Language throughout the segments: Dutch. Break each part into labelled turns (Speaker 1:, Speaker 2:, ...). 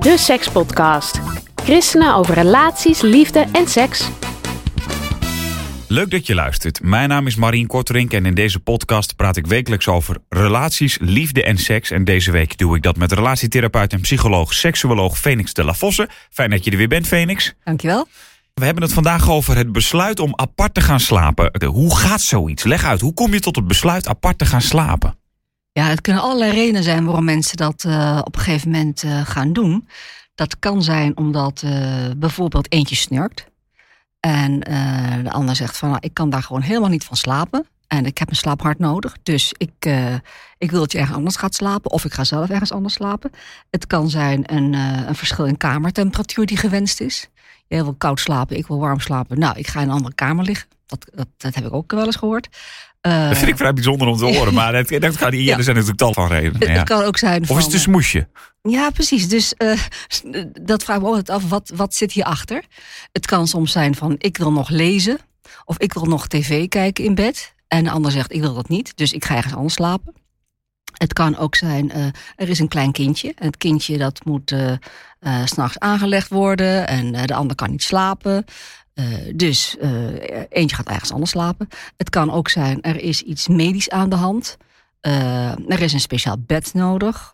Speaker 1: De Sekspodcast. Christenen over relaties, liefde en seks.
Speaker 2: Leuk dat je luistert. Mijn naam is Marien Korterink en in deze podcast praat ik wekelijks over relaties, liefde en seks. En deze week doe ik dat met relatietherapeut en psycholoog, seksuoloog Phoenix de la Vosse. Fijn dat je er weer bent, Phoenix.
Speaker 3: Dankjewel.
Speaker 2: We hebben het vandaag over het besluit om apart te gaan slapen. Hoe gaat zoiets? Leg uit, hoe kom je tot het besluit apart te gaan slapen?
Speaker 3: Ja, het kunnen allerlei redenen zijn waarom mensen dat uh, op een gegeven moment uh, gaan doen. Dat kan zijn omdat uh, bijvoorbeeld eentje snurkt. En de ander zegt van, nou, ik kan daar gewoon helemaal niet van slapen. En ik heb een slaap hard nodig. Dus ik, ik wil dat je ergens anders gaat slapen. Of ik ga zelf ergens anders slapen. Het kan zijn een, een verschil in kamertemperatuur die gewenst is. Jij wil koud slapen, ik wil warm slapen. Nou, ik ga in een andere kamer liggen. Dat, dat, dat heb ik ook wel eens gehoord.
Speaker 2: Uh, dat vind ik vrij bijzonder om te horen, maar dat, dat niet. Ja. Er zijn natuurlijk tal van redenen.
Speaker 3: Het,
Speaker 2: ja.
Speaker 3: het kan ook zijn.
Speaker 2: Of
Speaker 3: van,
Speaker 2: is het een smoesje?
Speaker 3: Ja, precies. Dus uh, dat vraag ik me altijd af. Wat, wat zit hierachter? Het kan soms zijn van ik wil nog lezen. Of ik wil nog tv kijken in bed. En de ander zegt ik wil dat niet. Dus ik ga ergens anders slapen. Het kan ook zijn, uh, er is een klein kindje. En het kindje dat moet uh, uh, s'nachts aangelegd worden. En de ander kan niet slapen. Uh, dus uh, eentje gaat ergens anders slapen. Het kan ook zijn, er is iets medisch aan de hand. Uh, er is een speciaal bed nodig.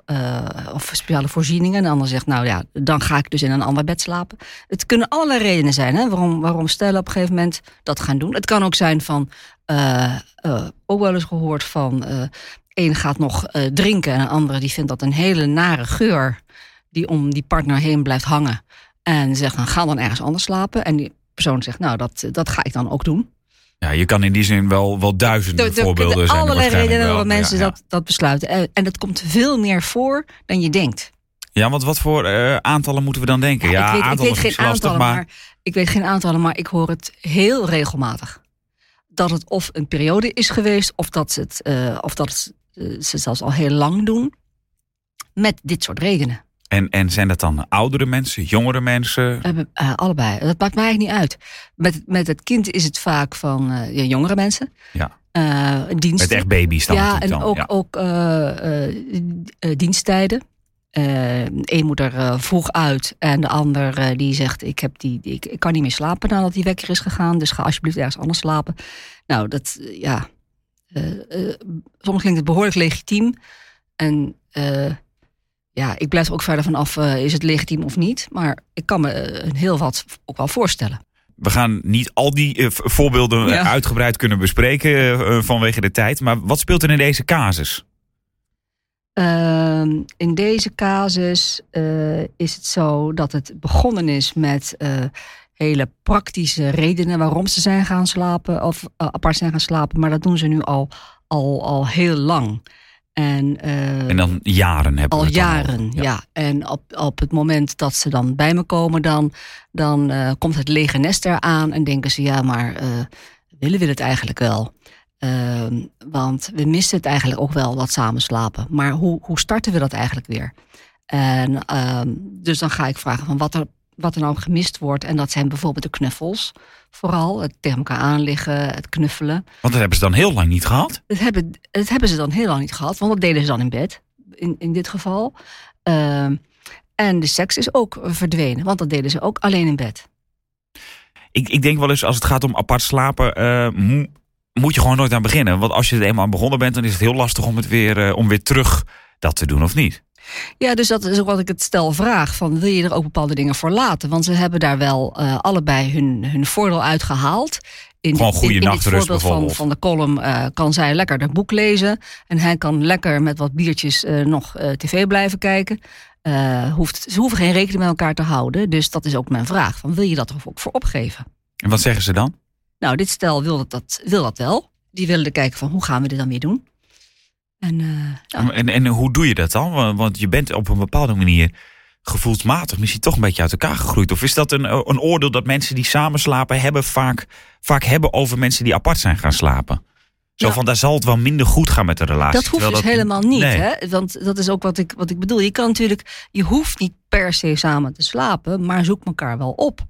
Speaker 3: of speciale voorzieningen. En de ander zegt, nou ja, dan ga ik dus in een ander bed slapen. Het kunnen allerlei redenen zijn hè, waarom, waarom stellen op een gegeven moment dat gaan doen. Het kan ook zijn van, ook wel eens gehoord van... een gaat nog drinken en een andere die vindt dat een hele nare geur... die om die partner heen blijft hangen. En zegt, dan ga dan ergens anders slapen. En die persoon zegt, nou, dat, dat ga ik dan ook doen.
Speaker 2: Ja, je kan in die zin wel, wel duizenden
Speaker 3: de, de,
Speaker 2: voorbeelden
Speaker 3: de,
Speaker 2: zijn.
Speaker 3: Allerlei redenen waarom mensen
Speaker 2: ja, ja.
Speaker 3: Dat, dat besluiten. En, en dat komt veel meer voor dan je denkt.
Speaker 2: Ja, want wat voor uh, aantallen moeten we dan denken? Ja,
Speaker 3: ik weet,
Speaker 2: aantallen
Speaker 3: ik weet geen
Speaker 2: lastig,
Speaker 3: aantallen,
Speaker 2: maar...
Speaker 3: maar... ik weet geen aantallen, maar ik hoor het heel regelmatig. Dat het of een periode is geweest, of dat ze het, uh, of dat ze het zelfs al heel lang doen. Met dit soort redenen.
Speaker 2: En, en zijn dat dan oudere mensen, jongere mensen?
Speaker 3: Uh, uh, allebei. Dat maakt mij eigenlijk niet uit. Met, met het kind is het vaak van uh, ja, jongere mensen.
Speaker 2: Ja.
Speaker 3: diensten.
Speaker 2: Met echt baby's dan
Speaker 3: Ja, en
Speaker 2: dan.
Speaker 3: ook,
Speaker 2: ja.
Speaker 3: ook diensttijden. Eén moet er vroeg uit en de ander die zegt: ik, heb die, die, ik, ik kan niet meer slapen nadat die wekker is gegaan, dus ga alsjeblieft ergens anders slapen. Nou, dat ja. soms klinkt het behoorlijk legitiem. En ja, ik blijf er ook verder van af, uh, is het legitiem of niet. Maar ik kan me uh, heel wat ook wel voorstellen.
Speaker 2: We gaan niet al die uh, voorbeelden ja. uitgebreid kunnen bespreken vanwege de tijd. Maar wat speelt er in deze casus?
Speaker 3: Ehm, in deze casus is het zo dat het begonnen is met hele praktische redenen waarom ze zijn gaan slapen of apart zijn gaan slapen. Maar dat doen ze nu al, al, al heel lang. En, uh,
Speaker 2: en dan jaren hebben
Speaker 3: al
Speaker 2: we het
Speaker 3: jaren,
Speaker 2: al.
Speaker 3: ja. ja. En op, op het moment dat ze dan bij me komen, dan, dan uh, komt het lege nest eraan en denken ze, ja, maar uh, willen we het eigenlijk wel? want we missen het eigenlijk ook wel, wat samen slapen. Maar hoe, hoe starten we dat eigenlijk weer? En dus dan ga ik vragen van wat er, wat er nou gemist wordt. En dat zijn bijvoorbeeld de knuffels. Vooral het tegen elkaar aanliggen, het knuffelen.
Speaker 2: Want dat hebben ze dan heel lang niet gehad?
Speaker 3: Dat hebben, dat hebben ze dan heel lang niet gehad, want dat deden ze dan in bed, in, in dit geval. Uh, en de seks is ook verdwenen, want dat deden ze ook alleen in bed.
Speaker 2: Ik, ik denk wel eens, als het gaat om apart slapen, uh, mo moet je gewoon nooit aan beginnen. Want als je er eenmaal aan begonnen bent, dan is het heel lastig om, het weer, uh, om weer terug dat te doen, of niet?
Speaker 3: Ja, dus dat is ook wat ik het stel vraag. Van, wil je er ook bepaalde dingen voor laten? Want ze hebben daar wel uh, allebei hun, hun voordeel uit gehaald. In,
Speaker 2: Gewoon goede
Speaker 3: in, in
Speaker 2: nachtrust
Speaker 3: dit voorbeeld van, van de column uh, kan zij lekker het boek lezen. En hij kan lekker met wat biertjes uh, nog tv blijven kijken. hoeft, ze hoeven geen rekening met elkaar te houden. Dus dat is ook mijn vraag. Van, wil je dat er ook voor opgeven?
Speaker 2: En wat zeggen ze dan?
Speaker 3: Nou, dit stel wil dat, dat, wil dat wel. Die willen kijken van hoe gaan we dit dan weer doen. En, uh, ja.
Speaker 2: en, en hoe doe je dat dan? Want, je bent op een bepaalde manier gevoelsmatig misschien toch een beetje uit elkaar gegroeid. Of is dat een, een oordeel dat mensen die samen slapen hebben vaak, vaak hebben over mensen die apart zijn gaan slapen? Zo van, daar zal het wel minder goed gaan met de relatie.
Speaker 3: Dat hoeft dus helemaal niet, hè? Want dat is ook wat ik, wat ik bedoel. Je kan natuurlijk, je hoeft niet per se samen te slapen, maar zoek elkaar wel op.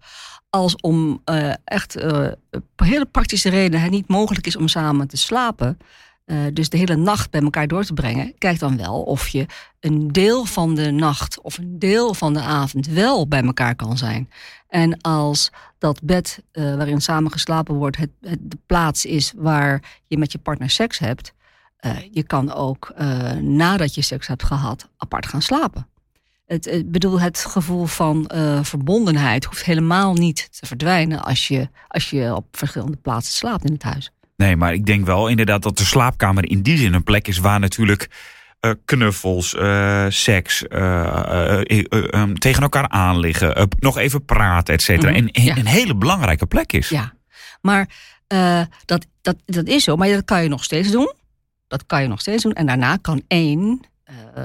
Speaker 3: Als om uh, echt uh, hele praktische redenen het niet mogelijk is om samen te slapen, uh, dus de hele nacht bij elkaar door te brengen, kijk dan wel of je een deel van de nacht of een deel van de avond wel bij elkaar kan zijn. En als dat bed uh, waarin samen geslapen wordt, het, het, de plaats is waar je met je partner seks hebt, uh, je kan ook nadat je seks hebt gehad apart gaan slapen. Het, ik bedoel, het gevoel van verbondenheid hoeft helemaal niet te verdwijnen als je, als je op verschillende plaatsen slaapt in het huis.
Speaker 2: Nee, maar ik denk wel inderdaad dat de slaapkamer in die zin een plek is waar natuurlijk uh, knuffels, uh, seks, uh, um, tegen elkaar aan liggen, nog even praten, et cetera. Mm -hmm. En ja. een hele belangrijke plek is.
Speaker 3: Ja, maar dat, dat, dat is zo, maar dat kan je nog steeds doen. Dat kan je nog steeds doen. En daarna kan één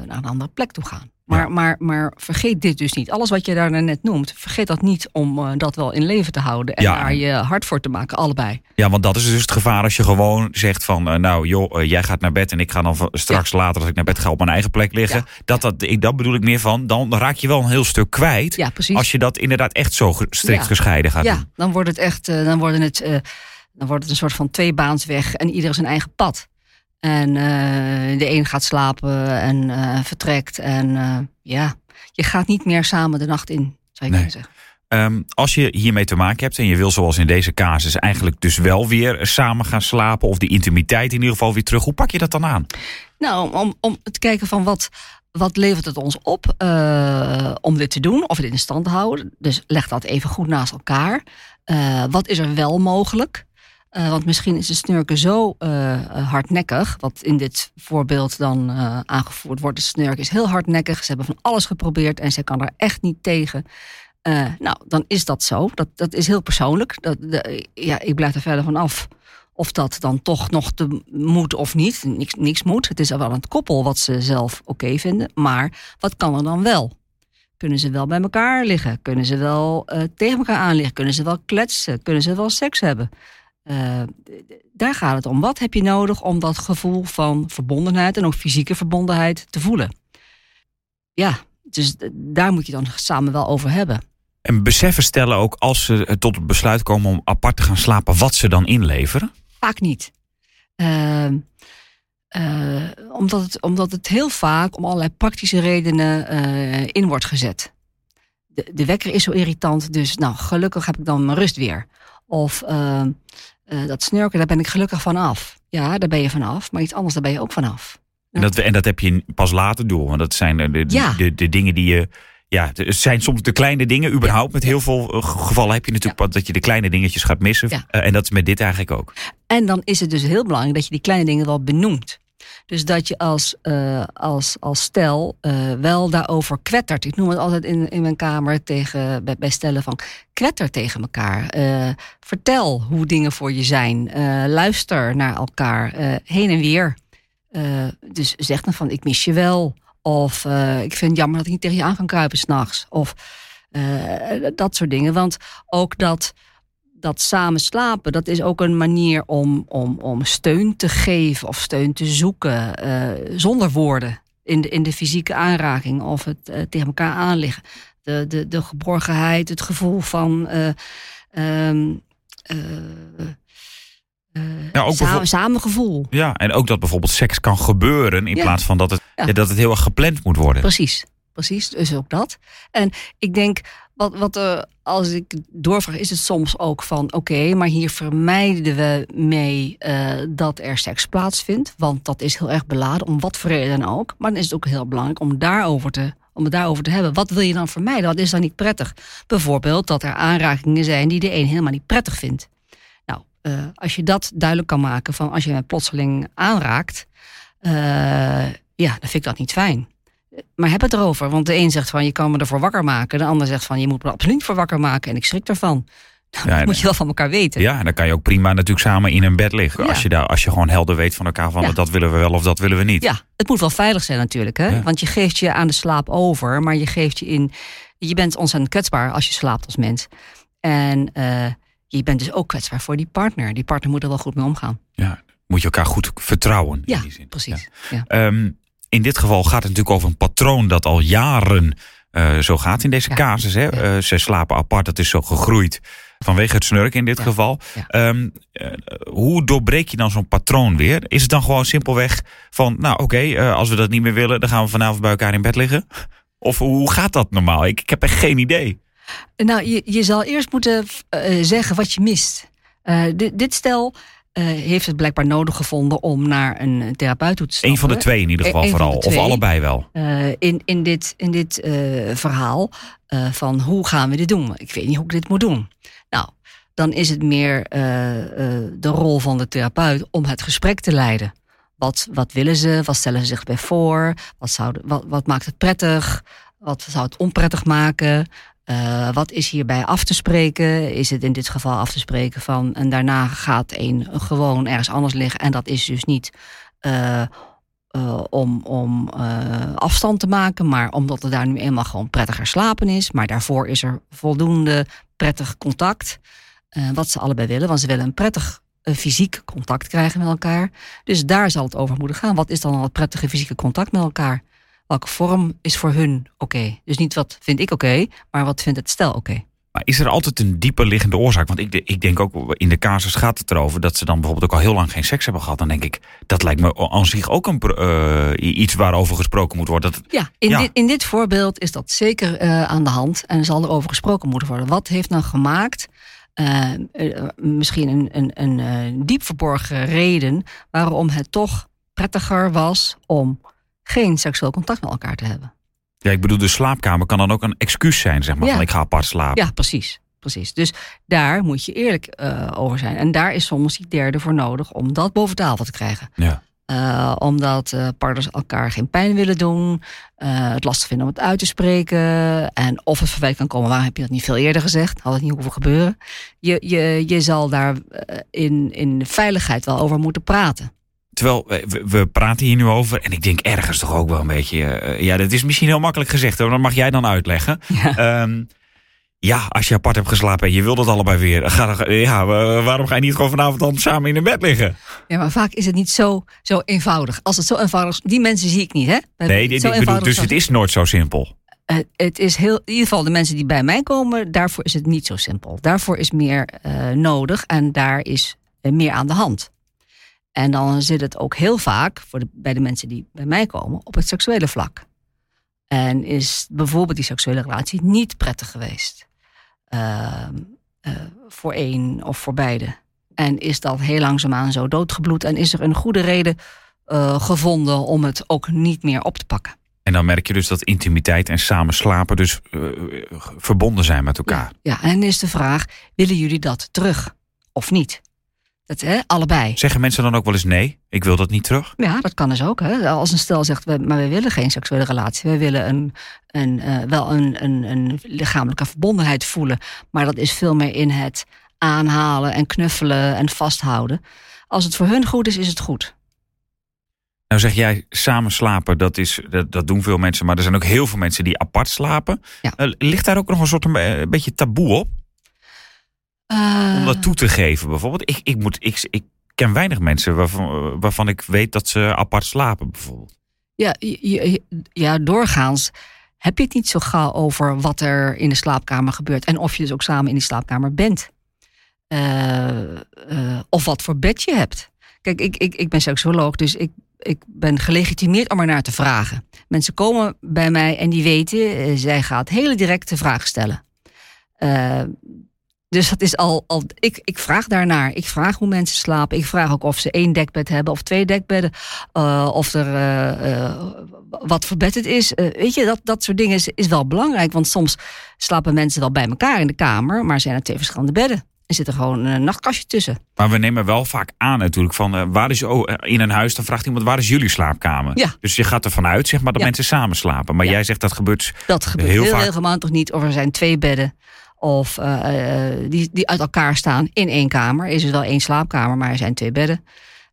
Speaker 3: naar een andere plek toe gaan. Maar, ja. maar, maar vergeet dit dus niet. Alles wat je daar net noemt, vergeet dat niet om uh, dat wel in leven te houden. En ja. daar je hard voor te maken, allebei.
Speaker 2: Ja, want dat is dus het gevaar als je gewoon zegt van... Uh, nou joh, uh, jij gaat naar bed en ik ga dan straks ja. later als ik naar bed ga op mijn eigen plek liggen. Dat, dat, ik, dat bedoel ik meer van, dan raak je wel een heel stuk kwijt.
Speaker 3: Ja, precies.
Speaker 2: Als je dat inderdaad echt zo strikt gescheiden gaat
Speaker 3: ja, dan wordt het echt, dan worden het... dan wordt het een soort van tweebaansweg en ieder zijn eigen pad. En uh, de een gaat slapen en uh, vertrekt. En uh, ja, je gaat niet meer samen de nacht in, zou je nee. zeggen.
Speaker 2: Um, als je hiermee te maken hebt en je wil zoals in deze casus eigenlijk dus wel weer samen gaan slapen of die intimiteit in ieder geval weer terug, hoe pak je dat dan aan?
Speaker 3: Nou, om, om te kijken van wat, wat levert het ons op uh, om dit te doen of dit in stand te houden. Dus leg dat even goed naast elkaar. Uh, wat is er wel mogelijk? Uh, want misschien is de snurken zo uh, hardnekkig, wat in dit voorbeeld dan aangevoerd wordt. De snurk is heel hardnekkig, ze hebben van alles geprobeerd en ze kan daar echt niet tegen. nou, dan is dat zo. Dat, dat is heel persoonlijk. Dat, ja, ik blijf er verder van af of dat dan toch nog te moet of niet. Niks, niks moet. Het is wel een koppel wat ze zelf oké vinden. Maar wat kan er dan wel? Kunnen ze wel bij elkaar liggen? Kunnen ze wel tegen elkaar aanliggen? Kunnen ze wel kletsen? Kunnen ze wel seks hebben? Uh, daar gaat het om. Wat heb je nodig om dat gevoel van verbondenheid en ook fysieke verbondenheid te voelen? Ja, dus daar moet je dan samen wel over hebben.
Speaker 2: En beseffen stellen ook als ze tot het besluit komen om apart te gaan slapen, wat ze dan inleveren?
Speaker 3: Vaak niet. Uh, uh, omdat, het, omdat het heel vaak om allerlei praktische redenen in wordt gezet. De, de wekker is zo irritant, dus nou, gelukkig heb ik dan mijn rust weer. Of uh, uh, dat snurken, daar ben ik gelukkig van af. Ja, daar ben je vanaf, maar iets anders, daar ben je ook vanaf.
Speaker 2: En dat, en dat heb je pas later door, want dat zijn de, de, ja. de, de, dingen die je. Ja, het zijn soms de kleine dingen, überhaupt. Ja. Met heel veel eh, gevallen heb je natuurlijk ja. dat je de kleine dingetjes gaat missen. Uh, en dat is met dit eigenlijk ook.
Speaker 3: En dan is het dus heel belangrijk dat je die kleine dingen wel benoemt. Dus dat je als, uh, als, als stel uh, wel daarover kwettert. Ik noem het altijd in, in mijn kamer tegen, bij, stellen van kwetter tegen elkaar. Uh, vertel hoe dingen voor je zijn. luister naar elkaar. heen en weer. dus zeg dan van ik mis je wel. Of ik vind het jammer dat ik niet tegen je aan kan kruipen s'nachts. Of dat soort dingen. Want ook dat dat samen slapen, dat is ook een manier om, om, om steun te geven of steun te zoeken uh, zonder woorden. In de, in de fysieke aanraking of het uh, tegen elkaar aanliggen. De, de, de geborgenheid, het gevoel van. Uh, um, ja, ook samen, samengevoel.
Speaker 2: Ja, en ook dat bijvoorbeeld seks kan gebeuren in ja. plaats van dat het, ja. dat het heel erg gepland moet worden.
Speaker 3: Precies, precies. Dus ook dat. En ik denk, wat, wat uh, als ik doorvraag, is het soms ook van: oké, maar hier vermijden we mee uh, dat er seks plaatsvindt. Want dat is heel erg beladen, om wat voor reden dan ook. Maar dan is het ook heel belangrijk om, daarover te, om het daarover te hebben. Wat wil je dan vermijden? Wat is dan niet prettig? Bijvoorbeeld dat er aanrakingen zijn die de een helemaal niet prettig vindt. Nou, uh, als je dat duidelijk kan maken van als je me plotseling aanraakt, ja, dan vind ik dat niet fijn. Maar heb het erover. Want de een zegt van je kan me ervoor wakker maken. De ander zegt van je moet me absoluut voor wakker maken. En ik schrik ervan. Nou, dat moet je wel van elkaar weten.
Speaker 2: Ja, en dan kan je ook prima natuurlijk samen in een bed liggen.
Speaker 3: Ja.
Speaker 2: Als, je daar, als je gewoon helder weet van elkaar van
Speaker 3: Ja.
Speaker 2: dat willen we wel of dat willen we niet.
Speaker 3: Ja, het moet wel veilig zijn natuurlijk. Hè? Want je geeft je aan de slaap over, maar je geeft je in. Je bent ontzettend kwetsbaar als je slaapt als mens. En eh, je bent dus ook kwetsbaar voor die partner. Die partner moet er wel goed mee omgaan.
Speaker 2: Ja, Moet je elkaar goed vertrouwen
Speaker 3: Ja,
Speaker 2: in die zin.
Speaker 3: precies. Ja.
Speaker 2: Ehm, in dit geval gaat het natuurlijk over een patroon dat al jaren eh, zo gaat in deze
Speaker 3: Ja.
Speaker 2: casus. Hè?
Speaker 3: Ja.
Speaker 2: Eh, ze slapen apart, dat is zo gegroeid vanwege het snurken in dit
Speaker 3: Ja.
Speaker 2: geval. Ehm, eh, hoe doorbreek je dan zo'n patroon weer? Is het dan gewoon simpelweg van, nou oké, als we dat niet meer willen, dan gaan we vanavond bij elkaar in bed liggen? Of hoe gaat dat normaal? Ik, ik heb echt geen idee.
Speaker 3: Nou, je, je zal eerst moeten zeggen wat je mist. Dit, dit stel eh, heeft het blijkbaar nodig gevonden om naar een therapeut toe te stappen.
Speaker 2: Eén van de twee in ieder geval
Speaker 3: Eén van
Speaker 2: vooral. Of allebei wel.
Speaker 3: Eh, in, in dit, in dit eh, verhaal eh, van hoe gaan we dit doen? Ik weet niet hoe ik dit moet doen. Nou, dan is het meer eh, eh, de rol van de therapeut om het gesprek te leiden. Wat, wat willen ze? Wat stellen ze zich bij voor? Wat, zouden, wat, wat maakt het prettig? Wat zou het onprettig maken? Eh, wat is hierbij af te spreken? Is het in dit geval af te spreken van... en daarna gaat een gewoon ergens anders liggen... en dat is dus niet eh, eh, om, om afstand te maken... maar omdat er daar nu eenmaal gewoon prettiger slapen is. Maar daarvoor is er voldoende prettig contact. wat ze allebei willen, want ze willen een prettig fysiek contact krijgen met elkaar. Dus daar zal het over moeten gaan. Wat is dan al het prettige fysieke contact met elkaar? Welke vorm is voor hun oké? Dus niet wat vind ik oké, maar wat vindt het stel oké?
Speaker 2: Maar is er altijd een dieper liggende oorzaak? Want ik, ik denk ook in de casus gaat het erover dat ze dan bijvoorbeeld ook al heel lang geen seks hebben gehad. Dan denk ik, dat lijkt me aan zich ook een, eh, iets waarover gesproken moet worden. Dat,
Speaker 3: Ja, in,
Speaker 2: Ja.
Speaker 3: Dit, in dit voorbeeld is dat zeker eh, aan de hand en zal er over gesproken moeten worden. Wat heeft nou gemaakt, eh, misschien een, een, een diep verborgen reden, waarom het toch prettiger was om geen seksueel contact met elkaar te hebben?
Speaker 2: ja, ik bedoel, de slaapkamer kan dan ook een excuus zijn, zeg maar.
Speaker 3: Ja.
Speaker 2: Van ik ga apart slapen.
Speaker 3: Ja, precies. precies. Dus daar moet je eerlijk eh, over zijn. En daar is soms die derde voor nodig om dat boven tafel te krijgen.
Speaker 2: Ja.
Speaker 3: Eh, omdat eh, partners elkaar geen pijn willen doen. het lastig vinden om het uit te spreken. En of het verwijt kan komen, waarom heb je dat niet veel eerder gezegd? Had het niet hoeven gebeuren. Je, je, je zal daar in, in veiligheid wel over moeten praten.
Speaker 2: Terwijl we, praten hier nu over en ik denk ergens toch ook wel een beetje... eh, ja, dat is misschien heel makkelijk gezegd, hoor. dat mag jij dan uitleggen.
Speaker 3: Ja.
Speaker 2: Ehm, ja, als je apart hebt geslapen en je wil dat allebei weer... Ga, dan- ja, wa- waarom ga je niet gewoon vanavond dan samen in een bed liggen?
Speaker 3: ja, maar vaak is het niet zo, zo eenvoudig. Als het zo eenvoudig is, die mensen zie ik niet, hè?
Speaker 2: Nee, dit,
Speaker 3: Zo
Speaker 2: ik bedoel,
Speaker 3: eenvoudig
Speaker 2: dus het is nooit zo simpel.
Speaker 3: Eh, het is heel, in ieder geval de mensen die bij mij komen, daarvoor is het niet zo simpel. Daarvoor is meer eh, nodig en daar is eh, meer aan de hand. En dan zit het ook heel vaak voor de, bij de mensen die bij mij komen op het seksuele vlak. En is bijvoorbeeld die seksuele relatie niet prettig geweest Ehm, eh, voor één of voor beide. En is dat heel langzaamaan zo doodgebloed en is er een goede reden eh, gevonden om het ook niet meer op te pakken.
Speaker 2: En dan merk je dus dat intimiteit en samen slapen dus eh, verbonden zijn met elkaar.
Speaker 3: Ja, en dan is de vraag: willen jullie dat terug of niet? Hè, allebei.
Speaker 2: Zeggen mensen dan ook wel eens nee, ik wil dat niet terug?
Speaker 3: Ja, dat kan dus ook. Hè. Als een stel zegt, maar we willen geen seksuele relatie. We willen een, een, eh, wel een, een, een lichamelijke verbondenheid voelen. Maar dat is veel meer in het aanhalen en knuffelen en vasthouden. Als het voor hun goed is, is het goed.
Speaker 2: Nou zeg jij, samen slapen, dat, is, dat, dat doen veel mensen. Maar er zijn ook heel veel mensen die apart slapen.
Speaker 3: Ja.
Speaker 2: Eh, ligt daar ook nog een soort een beetje taboe op? Om
Speaker 3: Eh,
Speaker 2: dat toe te geven bijvoorbeeld. Ik, ik, moet, ik, ik ken weinig mensen waarvan, waarvan ik weet dat ze apart slapen bijvoorbeeld.
Speaker 3: Ja, ja, doorgaans heb je het niet zo gauw over wat er in de slaapkamer gebeurt. En of je dus ook samen in die slaapkamer bent. Eh, eh, of wat voor bed je hebt. Kijk, ik, ik, ik ben seksuoloog, dus ik, ik ben gelegitimeerd om er naar te vragen. Mensen komen bij mij en die weten, eh, zij gaat hele directe vragen stellen. Dus dat is al, al ik, ik vraag daarnaar. Ik vraag hoe mensen slapen. Ik vraag ook of ze één dekbed hebben of twee dekbedden. Eh, of er eh, eh, wat voor bed het is. Weet je, dat, dat soort dingen is, is wel belangrijk. Want soms slapen mensen wel bij elkaar in de kamer, maar zijn er twee verschillende bedden. Er zit er gewoon een nachtkastje tussen.
Speaker 2: Maar we nemen wel vaak aan natuurlijk van waar is oh, in een huis, dan vraagt iemand waar is jullie slaapkamer?
Speaker 3: Ja.
Speaker 2: Dus je gaat ervan uit zeg maar, dat
Speaker 3: Ja.
Speaker 2: mensen samen slapen. Maar
Speaker 3: Ja.
Speaker 2: jij zegt dat gebeurt
Speaker 3: Dat gebeurt
Speaker 2: Heel
Speaker 3: heel,
Speaker 2: vaak-
Speaker 3: regelmatig niet. Of er zijn twee bedden. Of uh, die, die uit elkaar staan in één kamer. Is er wel één slaapkamer, maar er zijn twee bedden.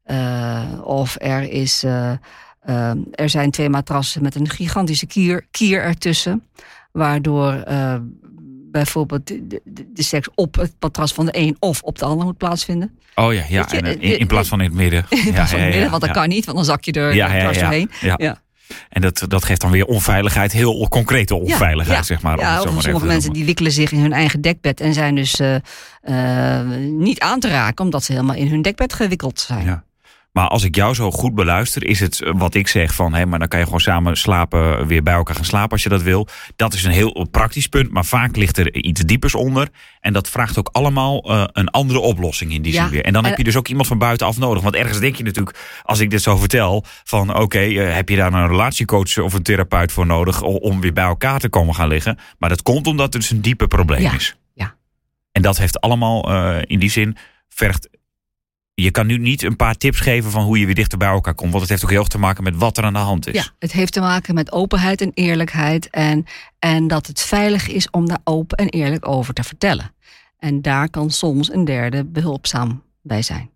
Speaker 3: Uh, of er, is, er zijn twee matrassen met een gigantische kier, kier ertussen. Waardoor bijvoorbeeld de, de, de, seks op het matras van de een of op de ander moet plaatsvinden.
Speaker 2: Oh ja, ja. Je, en, in, in, plaats van in het midden.
Speaker 3: In plaats van in het midden, want dat kan niet, want dan zak je er ja, ja, ja, doorheen. ja.
Speaker 2: En dat, dat geeft dan weer onveiligheid, heel concrete onveiligheid, zeg maar.
Speaker 3: Ja, of sommige mensen die wikkelen zich in hun eigen dekbed en zijn dus uh, uh, niet aan te raken, omdat ze helemaal in hun dekbed gewikkeld zijn. Ja.
Speaker 2: Maar als ik jou zo goed beluister, is het eh, wat ik zeg van hé, maar dan kan je gewoon samen slapen, weer bij elkaar gaan slapen als je dat wil. Dat is een heel praktisch punt, maar vaak ligt er iets diepers onder. En dat vraagt ook allemaal uh, een andere oplossing in die zin weer. En dan heb je dus ook iemand van buitenaf nodig. Want ergens denk je natuurlijk, als ik dit zo vertel, van oké, okay, uh, heb je daar een relatiecoach of een therapeut voor nodig om weer bij elkaar te komen gaan liggen. Maar dat komt omdat het dus een diepe probleem
Speaker 3: ja.
Speaker 2: is.
Speaker 3: Ja.
Speaker 2: En dat heeft allemaal uh, in die zin vergt je kan nu niet een paar tips geven van hoe je weer dichter bij elkaar komt. Want het heeft ook heel erg te maken met wat er aan de hand is.
Speaker 3: Ja, het heeft te maken met openheid en eerlijkheid. En, en dat het veilig is om daar open en eerlijk over te vertellen. En daar kan soms een derde behulpzaam bij zijn.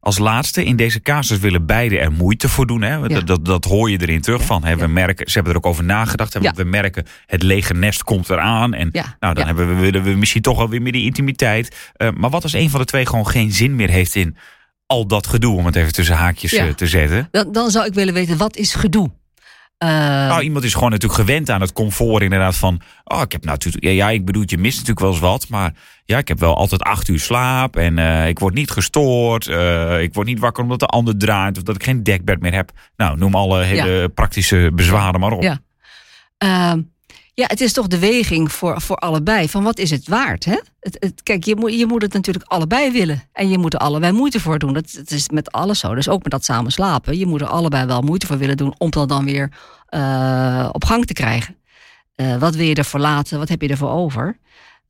Speaker 2: Als laatste, in deze casus willen beide er moeite voor doen. Hè? Dat, dat, dat, hoor je erin terug van. Hè? We merken, ze hebben er ook over nagedacht. Hè? Want we merken, het lege nest komt eraan. En nou, dan hebben we, willen we misschien toch wel weer meer die intimiteit. Uh, maar wat als een van de twee gewoon geen zin meer heeft in al dat gedoe, om het even tussen haakjes uh, te zetten?
Speaker 3: Dan, dan zou ik willen weten, wat is gedoe?
Speaker 2: Uh, nou, iemand is gewoon natuurlijk gewend aan het comfort inderdaad van... Oh, ik heb natuurlijk... Ja, ja, ik bedoel, je mist natuurlijk wel eens wat. Maar ja, ik heb wel altijd acht uur slaap. En uh, ik word niet gestoord. Uh, ik word niet wakker omdat de ander draait. Of dat ik geen dekbed meer heb. Nou, noem alle hele ja. praktische bezwaren maar op.
Speaker 3: Ja. Ja, het is toch de weging voor, voor allebei. Van wat is het waard? Hè? Het, het, kijk, je moet, je moet het natuurlijk allebei willen. En je moet er allebei moeite voor doen. Dat, is met alles zo. Dus ook met dat samen slapen. Je moet er allebei wel moeite voor willen doen om dat dan weer uh, op gang te krijgen. Uh, wat wil je ervoor laten? Wat heb je ervoor over?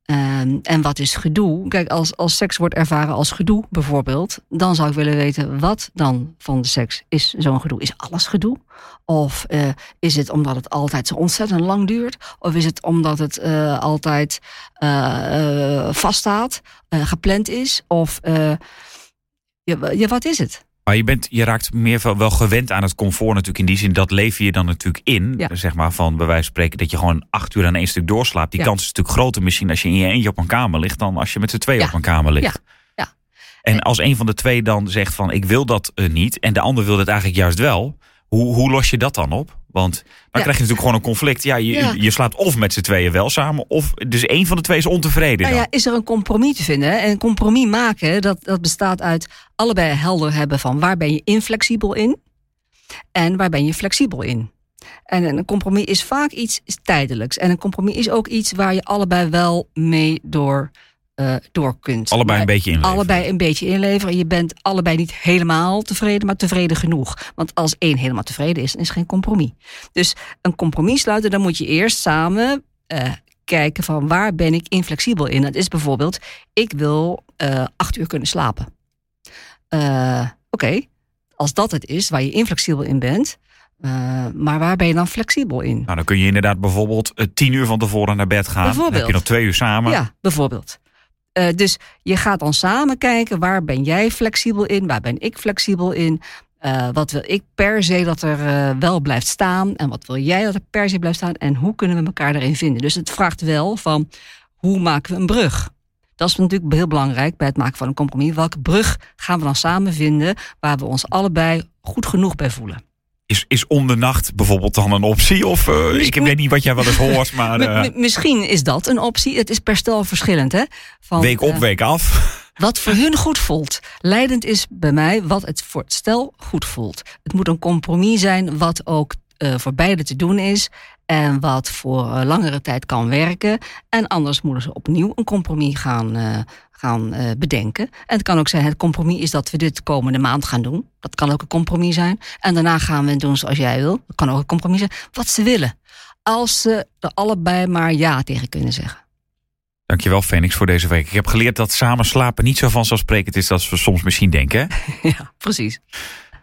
Speaker 3: Um, en wat is gedoe? Kijk, als, als seks wordt ervaren als gedoe bijvoorbeeld, dan zou ik willen weten wat dan van de seks is zo'n gedoe. Is alles gedoe? Of uh, is het omdat het altijd zo ontzettend lang duurt? Of is het omdat het uh, altijd uh, vaststaat, gepland is? Of ja, wat is het?
Speaker 2: Maar je, bent, je raakt meer wel gewend aan het comfort natuurlijk. In die zin, dat lever je dan natuurlijk in. Ja. Zeg maar van bij wijze van spreken dat je gewoon acht uur aan één stuk doorslaapt. Die ja. kans is natuurlijk groter misschien als je in je eentje op een kamer ligt... dan als je met z'n twee ja. op een kamer ligt.
Speaker 3: Ja.
Speaker 2: En als een van de twee dan zegt van ik wil dat uh, niet... en de ander wil het eigenlijk juist wel... Hoe, hoe los je dat dan op? Want dan ja. krijg je natuurlijk gewoon een conflict. Ja, je, ja. je slaapt of met z'n tweeën wel samen, of dus één van de twee is ontevreden.
Speaker 3: Nou ja, is er een compromis te vinden? En een compromis maken, dat, dat bestaat uit allebei helder hebben van waar ben je inflexibel in en waar ben je flexibel in. En een compromis is vaak iets tijdelijks. En een compromis is ook iets waar je allebei wel mee door uh, door kunt.
Speaker 2: Allebei een beetje inleveren.
Speaker 3: Allebei een beetje inleveren. Je bent allebei niet helemaal tevreden, maar tevreden genoeg. Want als één helemaal tevreden is, dan is geen compromis. Dus een compromis sluiten, dan moet je eerst samen uh, kijken van waar ben ik inflexibel in. Dat is bijvoorbeeld, ik wil uh, acht uur kunnen slapen. Oké, okay. als dat het is, waar je inflexibel in bent, uh, maar waar ben je dan flexibel in?
Speaker 2: Nou, dan kun je inderdaad bijvoorbeeld tien uur van tevoren naar bed gaan. Dan heb je nog twee uur samen.
Speaker 3: Ja, bijvoorbeeld. Uh, dus je gaat dan samen kijken waar ben jij flexibel in, waar ben ik flexibel in. Uh, wat wil ik per se dat er uh, wel blijft staan en wat wil jij dat er per se blijft staan en hoe kunnen we elkaar daarin vinden. Dus het vraagt wel van hoe maken we een brug. Dat is natuurlijk heel belangrijk bij het maken van een compromis. Welke brug gaan we dan samen vinden waar we ons allebei goed genoeg bij voelen?
Speaker 2: Is, is om de nacht bijvoorbeeld dan een optie? Of uh, ik weet niet wat jij wel eens hoort, maar... Uh...
Speaker 3: Misschien is dat een optie. Het is per stel verschillend, hè?
Speaker 2: Van, week op, uh, week af.
Speaker 3: Wat voor hun goed voelt. Leidend is bij mij wat het voor het stel goed voelt. Het moet een compromis zijn wat ook voor beide te doen is. En wat voor langere tijd kan werken. En anders moeten ze opnieuw een compromis gaan, gaan uh, bedenken. En het kan ook zijn, het compromis is dat we dit komende maand gaan doen. Dat kan ook een compromis zijn. En daarna gaan we het doen zoals jij wil. Dat kan ook een compromis zijn. Wat ze willen. Als ze er allebei maar ja tegen kunnen zeggen.
Speaker 2: Dankjewel, Phoenix, voor deze week. Ik heb geleerd dat samen slapen niet zo vanzelfsprekend is als we soms misschien denken.
Speaker 3: ja, precies.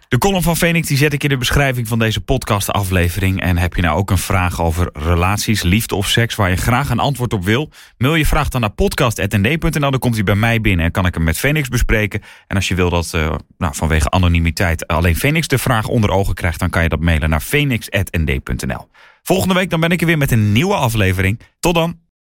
Speaker 2: De column van Phoenix die zet ik in de beschrijving van deze podcastaflevering. En heb je nou ook een vraag over relaties, liefde of seks waar je graag een antwoord op wil? Mail je vraag dan naar podcast.nd.nl. Dan komt hij bij mij binnen en kan ik hem met Phoenix bespreken. En als je wil dat uh, nou, vanwege anonimiteit alleen Phoenix de vraag onder ogen krijgt, dan kan je dat mailen naar phoenix.nd.nl. Volgende week dan ben ik er weer met een nieuwe aflevering. Tot dan!